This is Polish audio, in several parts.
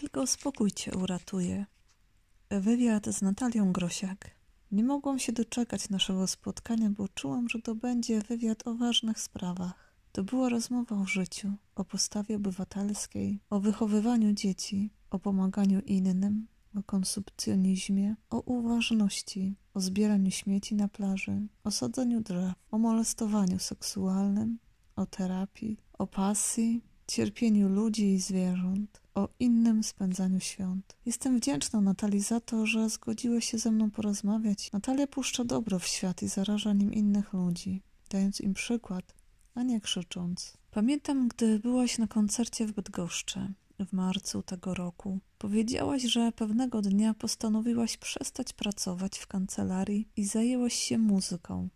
Tylko spokój cię uratuje. Wywiad z Natalią Grosiak. Nie mogłam się doczekać naszego spotkania, bo czułam, że to będzie wywiad o ważnych sprawach. To była rozmowa o życiu, o postawie obywatelskiej, o wychowywaniu dzieci, o pomaganiu innym, o konsumpcjonizmie, o uważności, o zbieraniu śmieci na plaży, o sadzeniu drzew, o molestowaniu seksualnym, o terapii, o pasji, cierpieniu ludzi i zwierząt, o innym spędzaniu świąt. Jestem wdzięczna Natalii za to, że zgodziła się ze mną porozmawiać. Natalia puszcza dobro w świat i zaraża nim innych ludzi, dając im przykład, a nie krzycząc. Pamiętam, gdy byłaś na koncercie w Bydgoszczy w marcu tego roku. Powiedziałaś, że pewnego dnia postanowiłaś przestać pracować w kancelarii i zajęłaś się muzyką.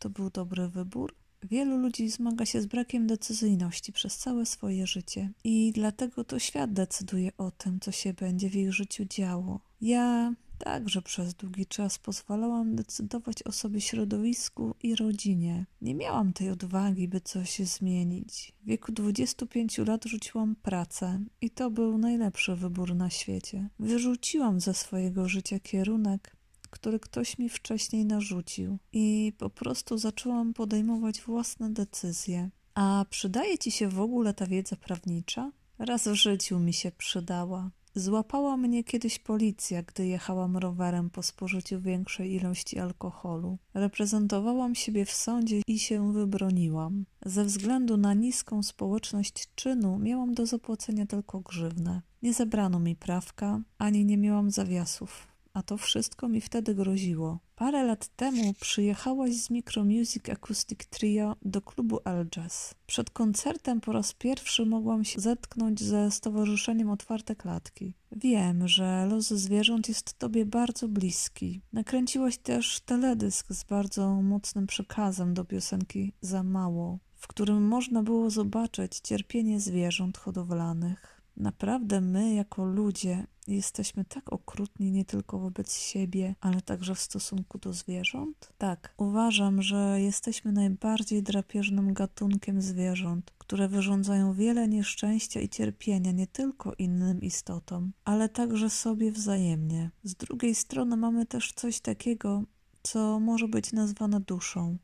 To był dobry wybór? Wielu ludzi zmaga się z brakiem decyzyjności przez całe swoje życie i dlatego to świat decyduje o tym, co się będzie w ich życiu działo. Ja także przez długi czas pozwalałam decydować o sobie środowisku i rodzinie. Nie miałam tej odwagi, by coś zmienić. W wieku 25 lat rzuciłam pracę i to był najlepszy wybór na świecie. Wyrzuciłam ze swojego życia kierunek, który ktoś mi wcześniej narzucił i po prostu zaczęłam podejmować własne decyzje. A przydaje ci się w ogóle ta wiedza prawnicza? Raz w życiu mi się przydała. Złapała mnie kiedyś policja, gdy jechałam rowerem po spożyciu większej ilości alkoholu. Reprezentowałam siebie w sądzie i się wybroniłam. Ze względu na niską społeczność czynu miałam do zapłacenia tylko grzywnę. Nie zabrano mi prawka, ani nie miałam zawiasów a to wszystko mi wtedy groziło. Parę lat temu przyjechałaś z Micro Music Acoustic Trio do klubu El Jazz. Przed koncertem po raz pierwszy mogłam się zetknąć ze Stowarzyszeniem Otwarte Klatki. Wiem, że los zwierząt jest tobie bardzo bliski. Nakręciłaś też teledysk z bardzo mocnym przekazem do piosenki Za mało, w którym można było zobaczyć cierpienie zwierząt hodowlanych. Naprawdę my, jako ludzie, jesteśmy tak okrutni nie tylko wobec siebie, ale także w stosunku do zwierząt? Tak, uważam, że jesteśmy najbardziej drapieżnym gatunkiem zwierząt, które wyrządzają wiele nieszczęścia i cierpienia nie tylko innym istotom, ale także sobie wzajemnie. Z drugiej strony mamy też coś takiego, co może być nazwane duszą,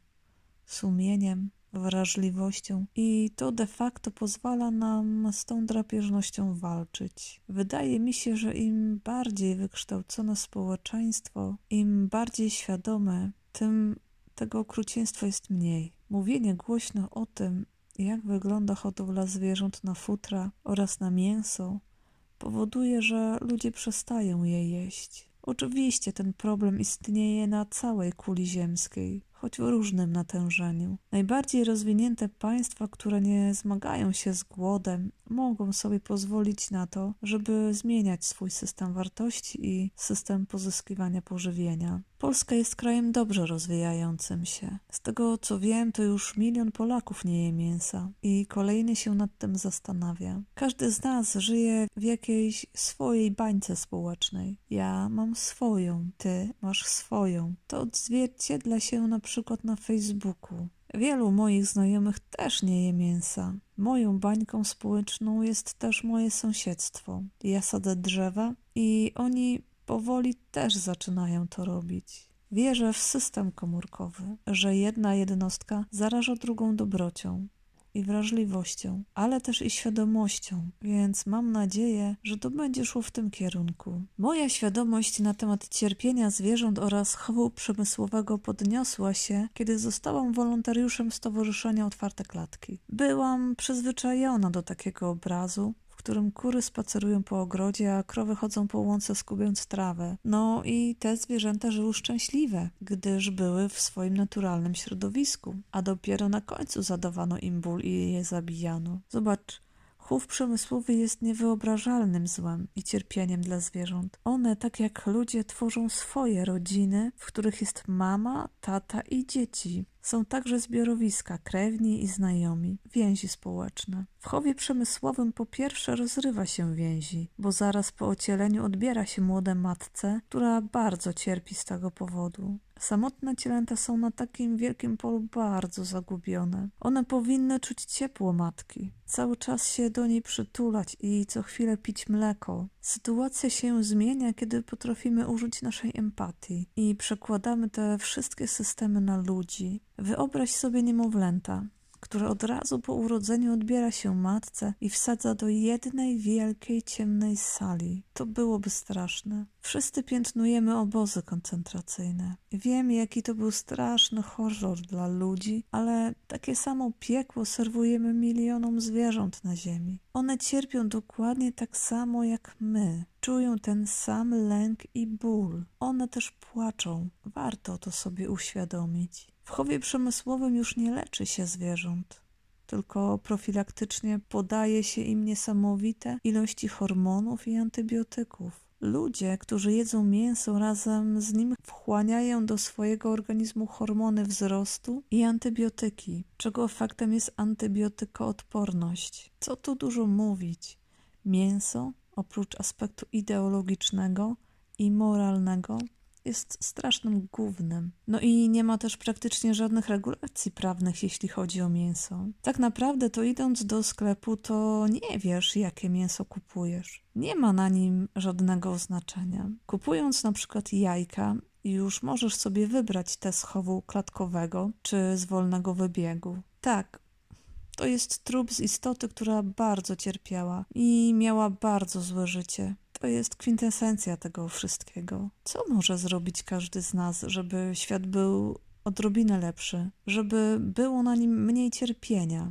sumieniem, wrażliwością i to de facto pozwala nam z tą drapieżnością walczyć. Wydaje mi się, że im bardziej wykształcone społeczeństwo, im bardziej świadome, tym tego okrucieństwa jest mniej. Mówienie głośno o tym, jak wygląda hodowla zwierząt na futra oraz na mięso, powoduje, że ludzie przestają je jeść. Oczywiście ten problem istnieje na całej kuli ziemskiej choć w różnym natężeniu. Najbardziej rozwinięte państwa, które nie zmagają się z głodem, mogą sobie pozwolić na to, żeby zmieniać swój system wartości i system pozyskiwania pożywienia. Polska jest krajem dobrze rozwijającym się. Z tego co wiem, to już milion Polaków nie je mięsa i kolejny się nad tym zastanawia. Każdy z nas żyje w jakiejś swojej bańce społecznej. Ja mam swoją, ty masz swoją. To odzwierciedla się na przykład na Facebooku. Wielu moich znajomych też nie je mięsa. Moją bańką społeczną jest też moje sąsiedztwo. Ja sadzę drzewa i oni powoli też zaczynają to robić. Wierzę w system komórkowy, że jedna jednostka zaraża drugą dobrocią i wrażliwością, ale też i świadomością, więc mam nadzieję, że to będzie szło w tym kierunku. Moja świadomość na temat cierpienia zwierząt oraz chowu przemysłowego podniosła się, kiedy zostałam wolontariuszem Stowarzyszenia Otwarte Klatki. Byłam przyzwyczajona do takiego obrazu, którym kury spacerują po ogrodzie, a krowy chodzą po łące skubiąc trawę. No i te zwierzęta żyły szczęśliwe, gdyż były w swoim naturalnym środowisku, a dopiero na końcu zadawano im ból i je zabijano. Zobacz, Chów przemysłowy jest niewyobrażalnym złem i cierpieniem dla zwierząt. One, tak jak ludzie, tworzą swoje rodziny, w których jest mama, tata i dzieci. Są także zbiorowiska, krewni i znajomi, więzi społeczne. W chowie przemysłowym po pierwsze rozrywa się więzi, bo zaraz po ocieleniu odbiera się młode matce, która bardzo cierpi z tego powodu. Samotne cielęta są na takim wielkim polu bardzo zagubione. One powinny czuć ciepło matki, cały czas się do niej przytulać i co chwilę pić mleko. Sytuacja się zmienia, kiedy potrafimy użyć naszej empatii i przekładamy te wszystkie systemy na ludzi. Wyobraź sobie niemowlęta które od razu po urodzeniu odbiera się matce i wsadza do jednej wielkiej, ciemnej sali. To byłoby straszne. Wszyscy piętnujemy obozy koncentracyjne. Wiem, jaki to był straszny horror dla ludzi, ale takie samo piekło serwujemy milionom zwierząt na ziemi. One cierpią dokładnie tak samo jak my. Czują ten sam lęk i ból. One też płaczą. Warto to sobie uświadomić. W chowie przemysłowym już nie leczy się zwierząt, tylko profilaktycznie podaje się im niesamowite ilości hormonów i antybiotyków. Ludzie, którzy jedzą mięso, razem z nim wchłaniają do swojego organizmu hormony wzrostu i antybiotyki, czego efektem jest antybiotykoodporność. Co tu dużo mówić? Mięso, oprócz aspektu ideologicznego i moralnego, jest strasznym głównym. No i nie ma też praktycznie żadnych regulacji prawnych, jeśli chodzi o mięso. Tak naprawdę to idąc do sklepu, to nie wiesz, jakie mięso kupujesz. Nie ma na nim żadnego oznaczenia. Kupując na przykład jajka, już możesz sobie wybrać te z chowu klatkowego czy z wolnego wybiegu. Tak, to jest trup z istoty, która bardzo cierpiała i miała bardzo złe życie. To jest kwintesencja tego wszystkiego. Co może zrobić każdy z nas, żeby świat był odrobinę lepszy, żeby było na nim mniej cierpienia?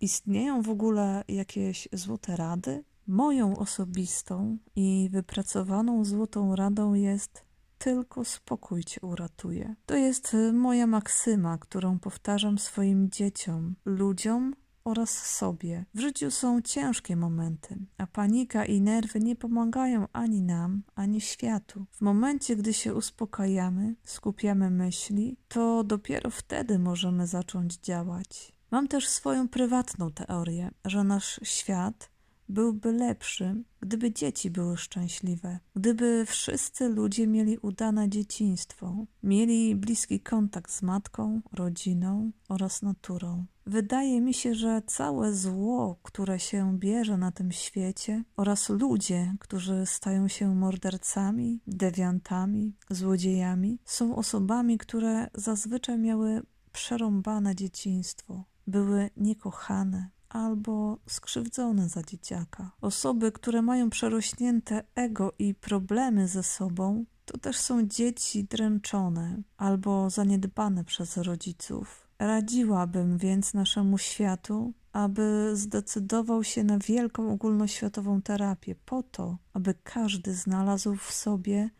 Istnieją w ogóle jakieś złote rady? Moją osobistą i wypracowaną złotą radą jest tylko spokój cię uratuje. To jest moja maksyma, którą powtarzam swoim dzieciom, ludziom, oraz sobie. W życiu są ciężkie momenty, a panika i nerwy nie pomagają ani nam, ani światu. W momencie, gdy się uspokajamy, skupiamy myśli, to dopiero wtedy możemy zacząć działać. Mam też swoją prywatną teorię, że nasz świat byłby lepszy, gdyby dzieci były szczęśliwe, gdyby wszyscy ludzie mieli udane dzieciństwo, mieli bliski kontakt z matką, rodziną oraz naturą. Wydaje mi się, że całe zło, które się bierze na tym świecie, oraz ludzie, którzy stają się mordercami, dewiantami, złodziejami, są osobami, które zazwyczaj miały przerąbane dzieciństwo, były niekochane, albo skrzywdzone za dzieciaka. Osoby, które mają przerośnięte ego i problemy ze sobą, to też są dzieci dręczone albo zaniedbane przez rodziców. Radziłabym więc naszemu światu, aby zdecydował się na wielką ogólnoświatową terapię, po to, aby każdy znalazł w sobie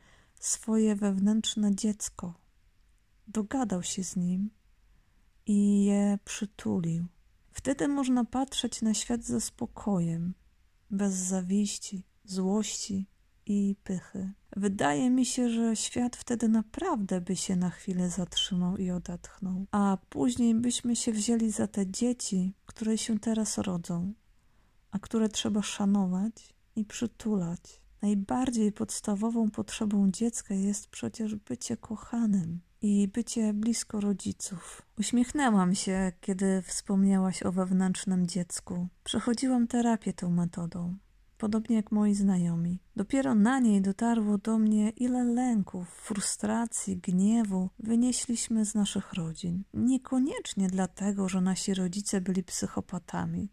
swoje wewnętrzne dziecko, dogadał się z nim i je przytulił. Wtedy można patrzeć na świat ze spokojem, bez zawiści, złości i pychy. Wydaje mi się, że świat wtedy naprawdę by się na chwilę zatrzymał i odetchnął, a później byśmy się wzięli za te dzieci, które się teraz rodzą, a które trzeba szanować i przytulać. Najbardziej podstawową potrzebą dziecka jest przecież bycie kochanym i bycie blisko rodziców. Uśmiechnęłam się, kiedy wspomniałaś o wewnętrznym dziecku. Przechodziłam terapię tą metodą, podobnie jak moi znajomi. Dopiero na niej dotarło do mnie, ile lęków, frustracji, gniewu wynieśliśmy z naszych rodzin. Niekoniecznie dlatego, że nasi rodzice byli psychopatami,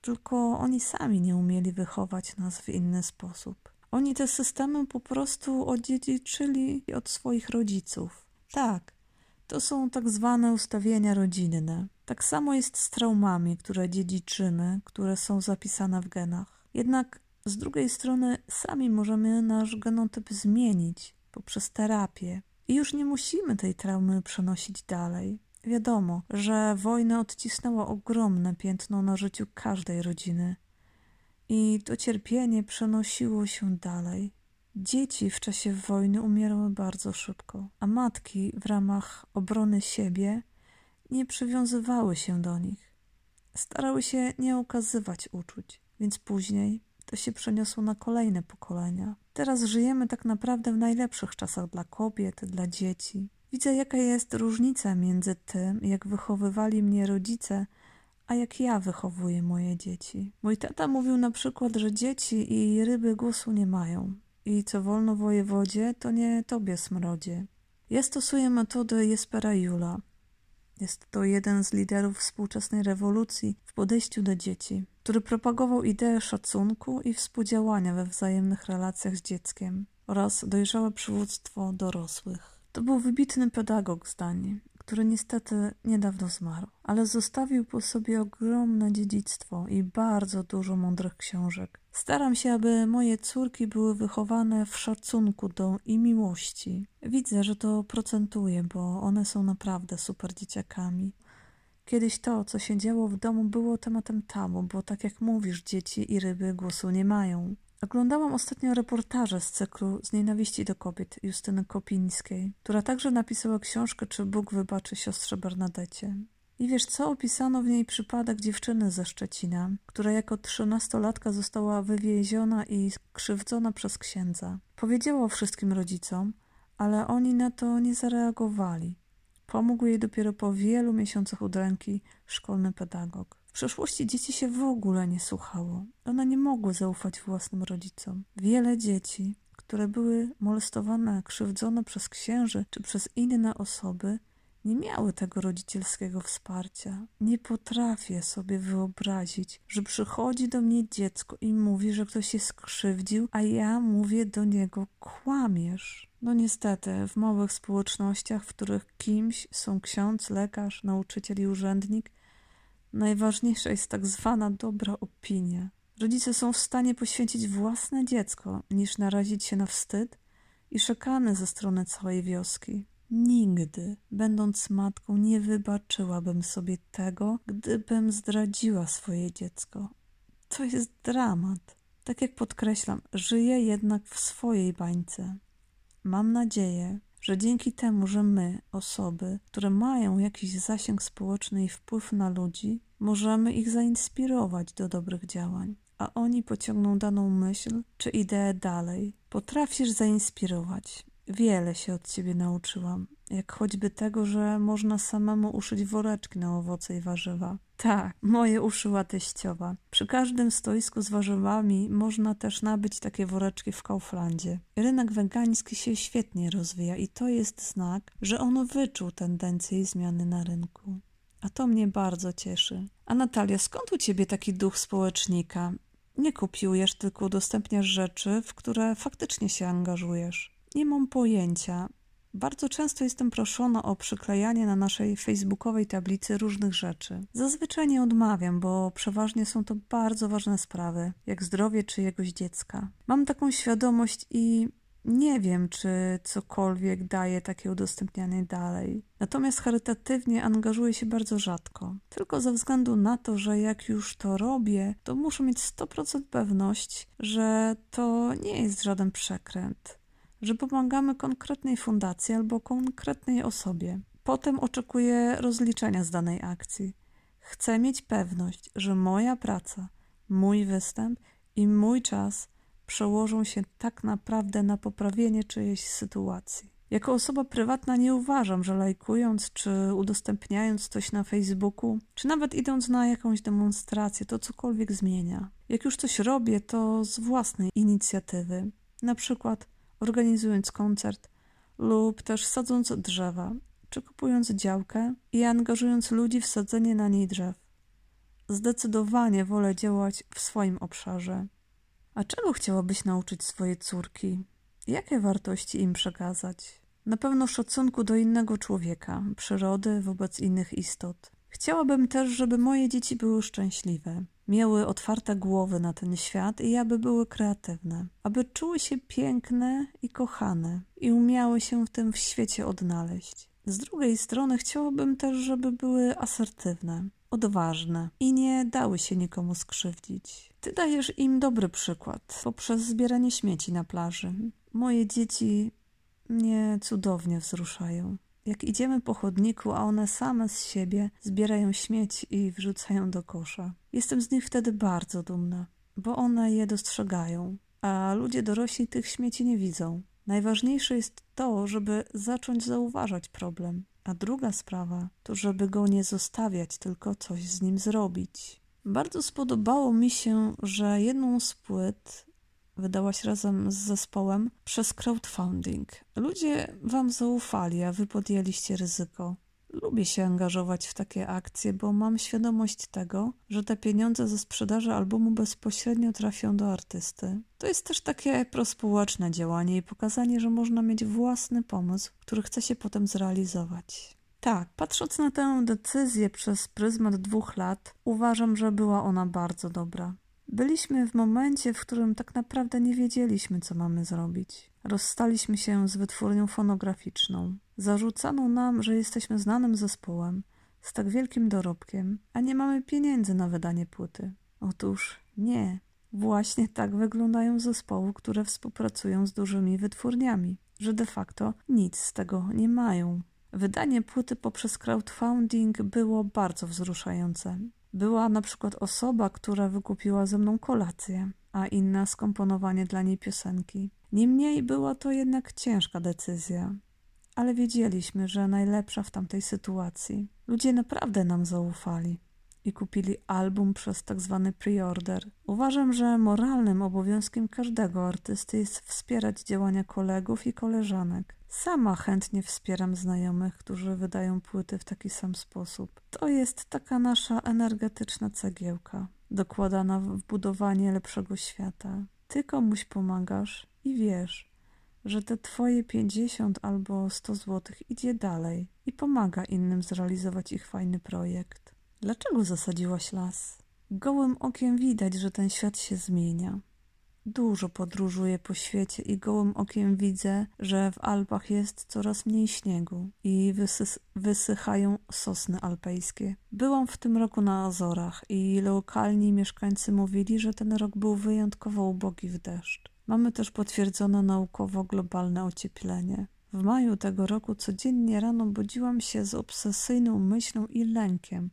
tylko oni sami nie umieli wychować nas w inny sposób. Oni te systemy po prostu odziedziczyli od swoich rodziców. Tak, to są tak zwane ustawienia rodzinne. Tak samo jest z traumami, które dziedziczymy, które są zapisane w genach. Jednak z drugiej strony sami możemy nasz genotyp zmienić poprzez terapię. I już nie musimy tej traumy przenosić dalej. Wiadomo, że wojna odcisnęła ogromne piętno na życiu każdej rodziny, i to cierpienie przenosiło się dalej. Dzieci w czasie wojny umierały bardzo szybko, a matki w ramach obrony siebie nie przywiązywały się do nich. Starały się nie okazywać uczuć, więc później to się przeniosło na kolejne pokolenia. Teraz żyjemy tak naprawdę w najlepszych czasach dla kobiet, dla dzieci. Widzę, jaka jest różnica między tym, jak wychowywali mnie rodzice, a jak ja wychowuję moje dzieci. Mój tata mówił na przykład, że dzieci i ryby głosu nie mają. I co wolno wojewodzie, to nie tobie smrodzie. Ja stosuję metodę Jespera Jula. Jest to jeden z liderów współczesnej rewolucji w podejściu do dzieci, który propagował ideę szacunku i współdziałania we wzajemnych relacjach z dzieckiem oraz dojrzałe przywództwo dorosłych. To był wybitny pedagog zdań, który niestety niedawno zmarł, ale zostawił po sobie ogromne dziedzictwo i bardzo dużo mądrych książek. Staram się, aby moje córki były wychowane w szacunku do i miłości. Widzę, że to procentuje, bo one są naprawdę super dzieciakami. Kiedyś to, co się działo w domu, było tematem tabu, bo tak jak mówisz, dzieci i ryby głosu nie mają. Oglądałam ostatnio reportaże z cyklu Z nienawiści do kobiet Justyny Kopińskiej, która także napisała książkę Czy Bóg wybaczy siostrze Bernadecie. I wiesz co, opisano w niej przypadek dziewczyny ze Szczecina, która jako trzynastolatka została wywieziona i krzywdzona przez księdza. Powiedziała o wszystkim rodzicom, ale oni na to nie zareagowali. Pomógł jej dopiero po wielu miesiącach udręki szkolny pedagog. W przeszłości dzieci się w ogóle nie słuchało. One nie mogły zaufać własnym rodzicom. Wiele dzieci, które były molestowane, krzywdzone przez księży czy przez inne osoby, nie miały tego rodzicielskiego wsparcia. Nie potrafię sobie wyobrazić, że przychodzi do mnie dziecko i mówi, że ktoś się skrzywdził, a ja mówię do niego: kłamiesz. No niestety, w małych społecznościach, w których kimś są ksiądz, lekarz, nauczyciel i urzędnik, Najważniejsza jest tak zwana dobra opinia. Rodzice są w stanie poświęcić własne dziecko, niż narazić się na wstyd i szekany ze strony całej wioski. Nigdy, będąc matką, nie wybaczyłabym sobie tego, gdybym zdradziła swoje dziecko. To jest dramat. Tak jak podkreślam, żyję jednak w swojej bańce. Mam nadzieję, że dzięki temu, że my, osoby, które mają jakiś zasięg społeczny i wpływ na ludzi, możemy ich zainspirować do dobrych działań, a oni pociągną daną myśl czy ideę dalej. Potrafisz zainspirować. Wiele się od ciebie nauczyłam, jak choćby tego, że można samemu uszyć woreczki na owoce i warzywa. Tak, moje uszyła teściowa. Przy każdym stoisku z warzywami można też nabyć takie woreczki w Kauflandzie. Rynek wegański się świetnie rozwija i to jest znak, że on wyczuł tendencje i zmiany na rynku. A to mnie bardzo cieszy. A Natalia, skąd u ciebie taki duch społecznika? Nie kopiujesz, tylko udostępniasz rzeczy, w które faktycznie się angażujesz. Nie mam pojęcia. Bardzo często jestem proszona o przyklejanie na naszej facebookowej tablicy różnych rzeczy. Zazwyczaj nie odmawiam, bo przeważnie są to bardzo ważne sprawy, jak zdrowie czyjegoś dziecka. Mam taką świadomość i nie wiem, czy cokolwiek daje takie udostępnianie dalej. Natomiast charytatywnie angażuję się bardzo rzadko. Tylko ze względu na to, że jak już to robię, to muszę mieć 100% pewność, że to nie jest żaden przekręt że pomagamy konkretnej fundacji albo konkretnej osobie. Potem oczekuję rozliczenia z danej akcji. Chcę mieć pewność, że moja praca, mój występ i mój czas przełożą się tak naprawdę na poprawienie czyjejś sytuacji. Jako osoba prywatna nie uważam, że lajkując czy udostępniając coś na Facebooku, czy nawet idąc na jakąś demonstrację, to cokolwiek zmienia. Jak już coś robię, to z własnej inicjatywy. Na przykład organizując koncert lub też sadząc drzewa, czy kupując działkę i angażując ludzi w sadzenie na niej drzew. Zdecydowanie wolę działać w swoim obszarze. A czego chciałabyś nauczyć swoje córki? Jakie wartości im przekazać? Na pewno szacunku do innego człowieka, przyrody wobec innych istot. Chciałabym też, żeby moje dzieci były szczęśliwe, miały otwarte głowy na ten świat i aby były kreatywne, aby czuły się piękne i kochane i umiały się w tym w świecie odnaleźć. Z drugiej strony chciałabym też, żeby były asertywne, odważne i nie dały się nikomu skrzywdzić. Ty dajesz im dobry przykład poprzez zbieranie śmieci na plaży. Moje dzieci mnie cudownie wzruszają. Jak idziemy po chodniku, a one same z siebie zbierają śmieci i wrzucają do kosza. Jestem z nich wtedy bardzo dumna, bo one je dostrzegają, a ludzie dorośli tych śmieci nie widzą. Najważniejsze jest to, żeby zacząć zauważać problem, a druga sprawa to, żeby go nie zostawiać, tylko coś z nim zrobić. Bardzo spodobało mi się, że jedną z płyt wydałaś razem z zespołem przez crowdfunding. Ludzie wam zaufali, a wy podjęliście ryzyko. Lubię się angażować w takie akcje, bo mam świadomość tego, że te pieniądze ze sprzedaży albumu bezpośrednio trafią do artysty. To jest też takie prospołeczne działanie i pokazanie, że można mieć własny pomysł, który chce się potem zrealizować. Tak, patrząc na tę decyzję przez pryzmat dwóch lat, uważam, że była ona bardzo dobra. Byliśmy w momencie, w którym tak naprawdę nie wiedzieliśmy, co mamy zrobić. Rozstaliśmy się z wytwórnią fonograficzną. Zarzucano nam, że jesteśmy znanym zespołem z tak wielkim dorobkiem, a nie mamy pieniędzy na wydanie płyty. Otóż nie. Właśnie tak wyglądają zespoły, które współpracują z dużymi wytwórniami, że de facto nic z tego nie mają. Wydanie płyty poprzez crowdfunding było bardzo wzruszające. Była na przykład osoba, która wykupiła ze mną kolację, a inna skomponowanie dla niej piosenki. Niemniej była to jednak ciężka decyzja, ale wiedzieliśmy, że najlepsza w tamtej sytuacji. Ludzie naprawdę nam zaufali i kupili album przez tak zwany preorder. Uważam, że moralnym obowiązkiem każdego artysty jest wspierać działania kolegów i koleżanek. Sama chętnie wspieram znajomych, którzy wydają płyty w taki sam sposób. To jest taka nasza energetyczna cegiełka, dokładana w budowanie lepszego świata. Ty komuś pomagasz i wiesz, że te twoje 50 albo 100 złotych idzie dalej i pomaga innym zrealizować ich fajny projekt. Dlaczego zasadziłaś las? Gołym okiem widać, że ten świat się zmienia. Dużo podróżuję po świecie i gołym okiem widzę, że w Alpach jest coraz mniej śniegu i wysy wysychają sosny alpejskie. Byłam w tym roku na Azorach i lokalni mieszkańcy mówili, że ten rok był wyjątkowo ubogi w deszcz. Mamy też potwierdzone naukowo globalne ocieplenie. W maju tego roku codziennie rano budziłam się z obsesyjną myślą i lękiem.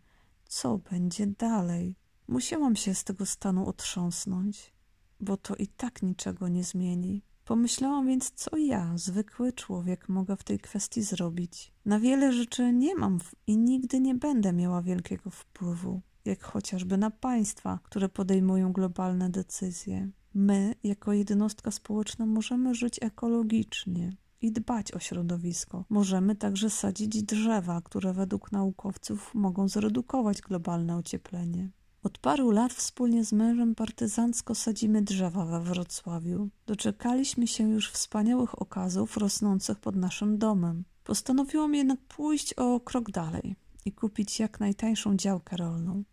Co będzie dalej? Musiałam się z tego stanu otrząsnąć bo to i tak niczego nie zmieni. Pomyślałam więc, co ja, zwykły człowiek, mogę w tej kwestii zrobić. Na wiele rzeczy nie mam i nigdy nie będę miała wielkiego wpływu, jak chociażby na państwa, które podejmują globalne decyzje. My, jako jednostka społeczna, możemy żyć ekologicznie i dbać o środowisko. Możemy także sadzić drzewa, które według naukowców mogą zredukować globalne ocieplenie. Od paru lat wspólnie z mężem partyzancko sadzimy drzewa we Wrocławiu. Doczekaliśmy się już wspaniałych okazów rosnących pod naszym domem. Postanowiłam jednak pójść o krok dalej i kupić jak najtańszą działkę rolną.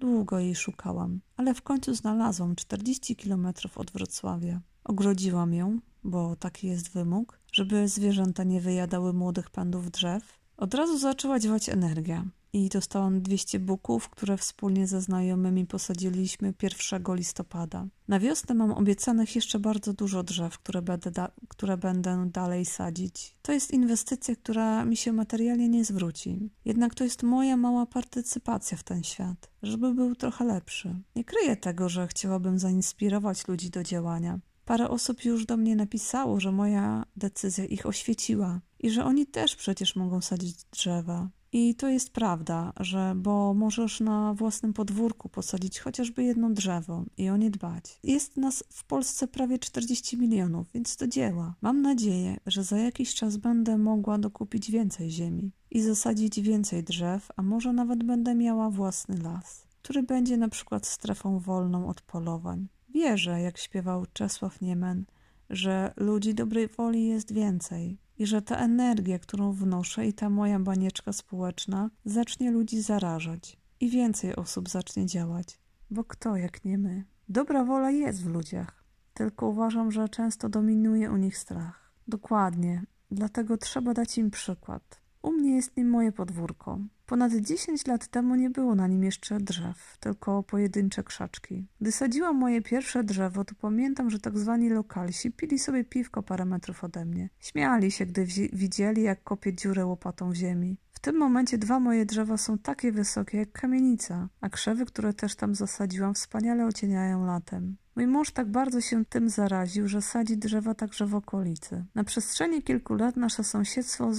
Długo jej szukałam, ale w końcu znalazłam 40 kilometrów od Wrocławia. Ogrodziłam ją, bo taki jest wymóg, żeby zwierzęta nie wyjadały młodych pędów drzew. Od razu zaczęła działać energia i dostałam 200 buków, które wspólnie ze znajomymi posadziliśmy 1 listopada. Na wiosnę mam obiecanych jeszcze bardzo dużo drzew, które będę, które będę dalej sadzić. To jest inwestycja, która mi się materialnie nie zwróci. Jednak to jest moja mała partycypacja w ten świat, żeby był trochę lepszy. Nie kryję tego, że chciałabym zainspirować ludzi do działania. Parę osób już do mnie napisało, że moja decyzja ich oświeciła i że oni też przecież mogą sadzić drzewa. I to jest prawda, że bo możesz na własnym podwórku posadzić chociażby jedno drzewo i o nie dbać. Jest nas w Polsce prawie 40 milionów, więc to dzieła. Mam nadzieję, że za jakiś czas będę mogła dokupić więcej ziemi i zasadzić więcej drzew, a może nawet będę miała własny las, który będzie na przykład strefą wolną od polowań. Wierzę, jak śpiewał Czesław Niemen, że ludzi dobrej woli jest więcej, i że ta energia, którą wnoszę i ta moja banieczka społeczna zacznie ludzi zarażać i więcej osób zacznie działać. Bo kto jak nie my? Dobra wola jest w ludziach, tylko uważam, że często dominuje u nich strach. Dokładnie, dlatego trzeba dać im przykład. U mnie jest nim moje podwórko. Ponad 10 lat temu nie było na nim jeszcze drzew, tylko pojedyncze krzaczki. Gdy sadziłam moje pierwsze drzewo, to pamiętam, że tak zwani lokalsi pili sobie piwko parę metrów ode mnie. Śmiali się, gdy widzieli, jak kopię dziurę łopatą w ziemi. W tym momencie dwa moje drzewa są takie wysokie jak kamienica, a krzewy, które też tam zasadziłam, wspaniale ocieniają latem. Mój mąż tak bardzo się tym zaraził, że sadzi drzewa także w okolicy. Na przestrzeni kilku lat nasze sąsiedztwo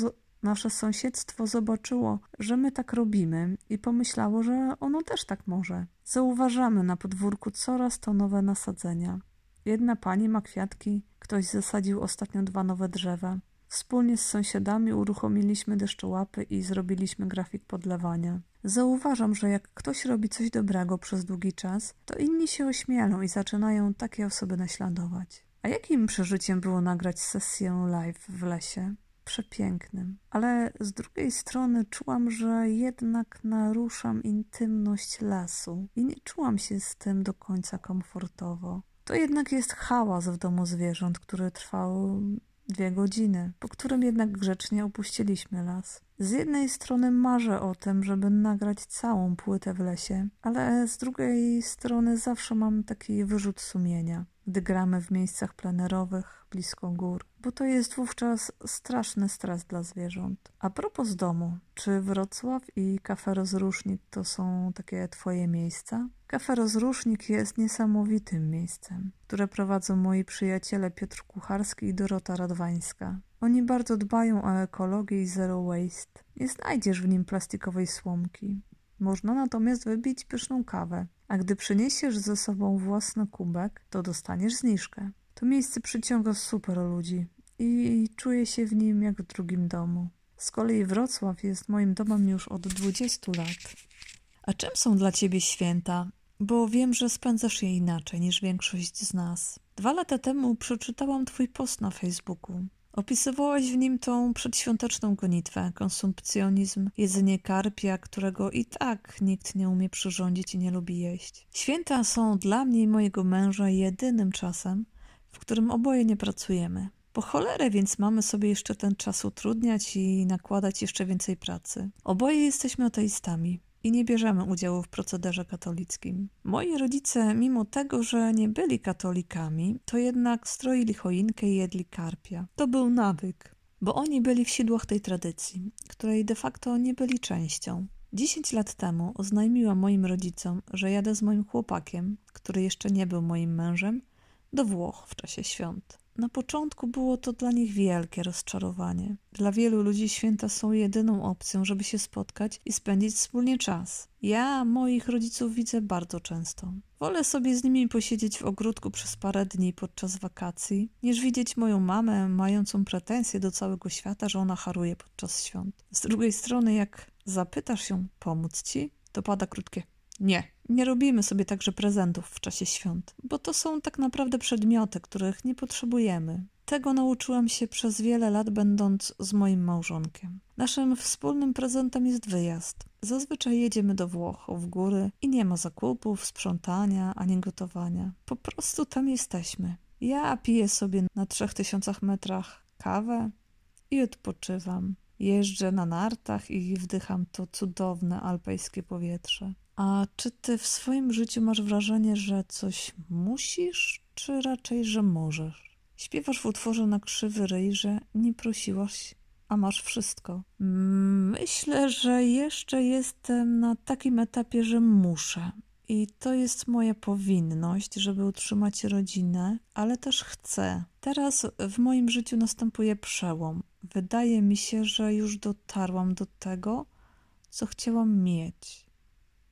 Nasze sąsiedztwo zobaczyło, że my tak robimy i pomyślało, że ono też tak może. Zauważamy na podwórku coraz to nowe nasadzenia. Jedna pani ma kwiatki, ktoś zasadził ostatnio dwa nowe drzewa. Wspólnie z sąsiadami uruchomiliśmy deszczołapy i zrobiliśmy grafik podlewania. Zauważam, że jak ktoś robi coś dobrego przez długi czas, to inni się ośmielą i zaczynają takie osoby naśladować. A jakim przeżyciem było nagrać sesję live w lesie? Przepięknym. Ale z drugiej strony czułam, że jednak naruszam intymność lasu i nie czułam się z tym do końca komfortowo. To jednak jest hałas w domu zwierząt, który trwał dwie godziny, po którym jednak grzecznie opuściliśmy las. Z jednej strony marzę o tym, żeby nagrać całą płytę w lesie, ale z drugiej strony zawsze mam taki wyrzut sumienia, gdy gramy w miejscach plenerowych, blisko gór, bo to jest wówczas straszny stres dla zwierząt. A propos domu, czy Wrocław i Kafe Rozrusznik to są takie twoje miejsca? Kafe Rozrusznik jest niesamowitym miejscem, które prowadzą moi przyjaciele Piotr Kucharski i Dorota Radwańska. Oni bardzo dbają o ekologię i zero waste. Nie znajdziesz w nim plastikowej słomki. Można natomiast wybić pyszną kawę, a gdy przyniesiesz ze sobą własny kubek, to dostaniesz zniżkę. To miejsce przyciąga super ludzi i czuję się w nim jak w drugim domu. Z kolei Wrocław jest moim domem już od 20 lat. A czym są dla ciebie święta? Bo wiem, że spędzasz je inaczej niż większość z nas. Dwa lata temu przeczytałam twój post na Facebooku. Opisywałaś w nim tą przedświąteczną gonitwę, konsumpcjonizm, jedzenie karpia, którego i tak nikt nie umie przyrządzić i nie lubi jeść. Święta są dla mnie i mojego męża jedynym czasem, w którym oboje nie pracujemy. Po cholerę więc mamy sobie jeszcze ten czas utrudniać i nakładać jeszcze więcej pracy. Oboje jesteśmy ateistami i nie bierzemy udziału w procederze katolickim. Moi rodzice, mimo tego, że nie byli katolikami, to jednak stroili choinkę i jedli karpia. To był nawyk, bo oni byli w sidłach tej tradycji, której de facto nie byli częścią. Dziesięć lat temu oznajmiłam moim rodzicom, że jadę z moim chłopakiem, który jeszcze nie był moim mężem, do Włoch w czasie świąt. Na początku było to dla nich wielkie rozczarowanie. Dla wielu ludzi święta są jedyną opcją, żeby się spotkać i spędzić wspólnie czas. Ja moich rodziców widzę bardzo często. Wolę sobie z nimi posiedzieć w ogródku przez parę dni podczas wakacji, niż widzieć moją mamę mającą pretensje do całego świata, że ona haruje podczas świąt. Z drugiej strony, jak zapytasz się pomóc ci, to pada krótkie nie, nie robimy sobie także prezentów w czasie świąt, bo to są tak naprawdę przedmioty, których nie potrzebujemy. Tego nauczyłam się przez wiele lat, będąc z moim małżonkiem. Naszym wspólnym prezentem jest wyjazd. Zazwyczaj jedziemy do Włoch, w góry i nie ma zakupów, sprzątania ani gotowania. Po prostu tam jesteśmy. Ja piję sobie na trzech tysiącach metrach kawę i odpoczywam. Jeżdżę na nartach i wdycham to cudowne alpejskie powietrze. A czy ty w swoim życiu masz wrażenie, że coś musisz, czy raczej, że możesz? Śpiewasz w utworze na krzywy ryj, że nie prosiłaś, a masz wszystko. Myślę, że jeszcze jestem na takim etapie, że muszę. I to jest moja powinność, żeby utrzymać rodzinę, ale też chcę. Teraz w moim życiu następuje przełom. Wydaje mi się, że już dotarłam do tego, co chciałam mieć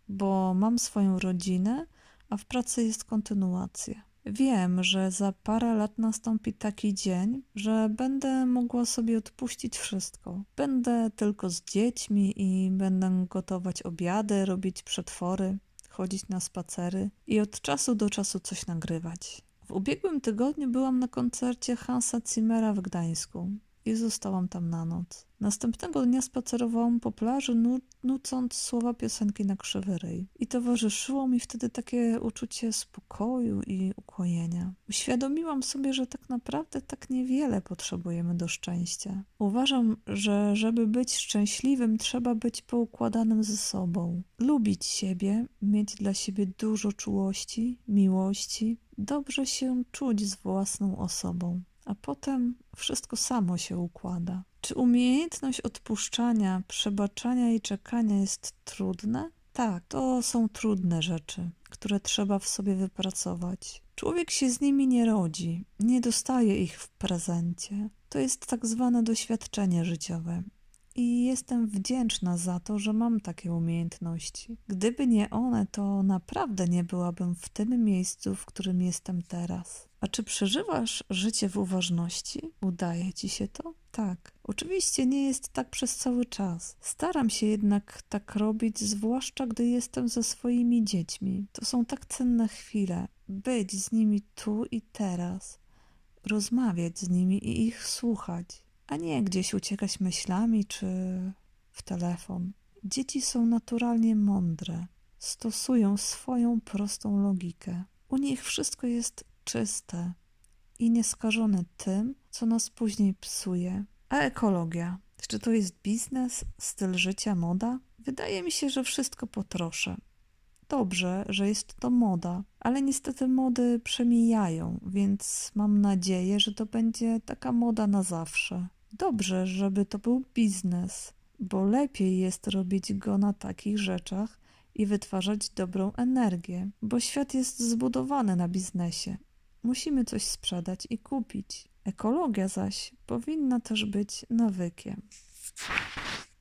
bo mam swoją rodzinę, a w pracy jest kontynuacja. Wiem, że za parę lat nastąpi taki dzień, że będę mogła sobie odpuścić wszystko. Będę tylko z dziećmi i będę gotować obiady, robić przetwory, chodzić na spacery i od czasu do czasu coś nagrywać. W ubiegłym tygodniu byłam na koncercie Hansa Zimmera w Gdańsku. I zostałam tam na noc. Następnego dnia spacerowałam po plaży, nu nucąc słowa piosenki na krzywy ryj. I towarzyszyło mi wtedy takie uczucie spokoju i ukojenia. Uświadomiłam sobie, że tak naprawdę tak niewiele potrzebujemy do szczęścia. Uważam, że żeby być szczęśliwym, trzeba być poukładanym ze sobą. Lubić siebie, mieć dla siebie dużo czułości, miłości, dobrze się czuć z własną osobą a potem wszystko samo się układa. Czy umiejętność odpuszczania, przebaczania i czekania jest trudne? Tak, to są trudne rzeczy, które trzeba w sobie wypracować. Człowiek się z nimi nie rodzi, nie dostaje ich w prezencie. To jest tak zwane doświadczenie życiowe. I jestem wdzięczna za to, że mam takie umiejętności. Gdyby nie one, to naprawdę nie byłabym w tym miejscu, w którym jestem teraz. A czy przeżywasz życie w uważności? Udaje ci się to? Tak. Oczywiście nie jest tak przez cały czas. Staram się jednak tak robić, zwłaszcza gdy jestem ze swoimi dziećmi. To są tak cenne chwile. Być z nimi tu i teraz. Rozmawiać z nimi i ich słuchać, a nie gdzieś uciekać myślami czy w telefon. Dzieci są naturalnie mądre. Stosują swoją prostą logikę. U nich wszystko jest czyste i nieskażone tym, co nas później psuje. A ekologia? Czy to jest biznes, styl życia, moda? Wydaje mi się, że wszystko po trosze. Dobrze, że jest to moda, ale niestety mody przemijają, więc mam nadzieję, że to będzie taka moda na zawsze. Dobrze, żeby to był biznes, bo lepiej jest robić go na takich rzeczach i wytwarzać dobrą energię, bo świat jest zbudowany na biznesie. Musimy coś sprzedać i kupić. Ekologia zaś powinna też być nawykiem.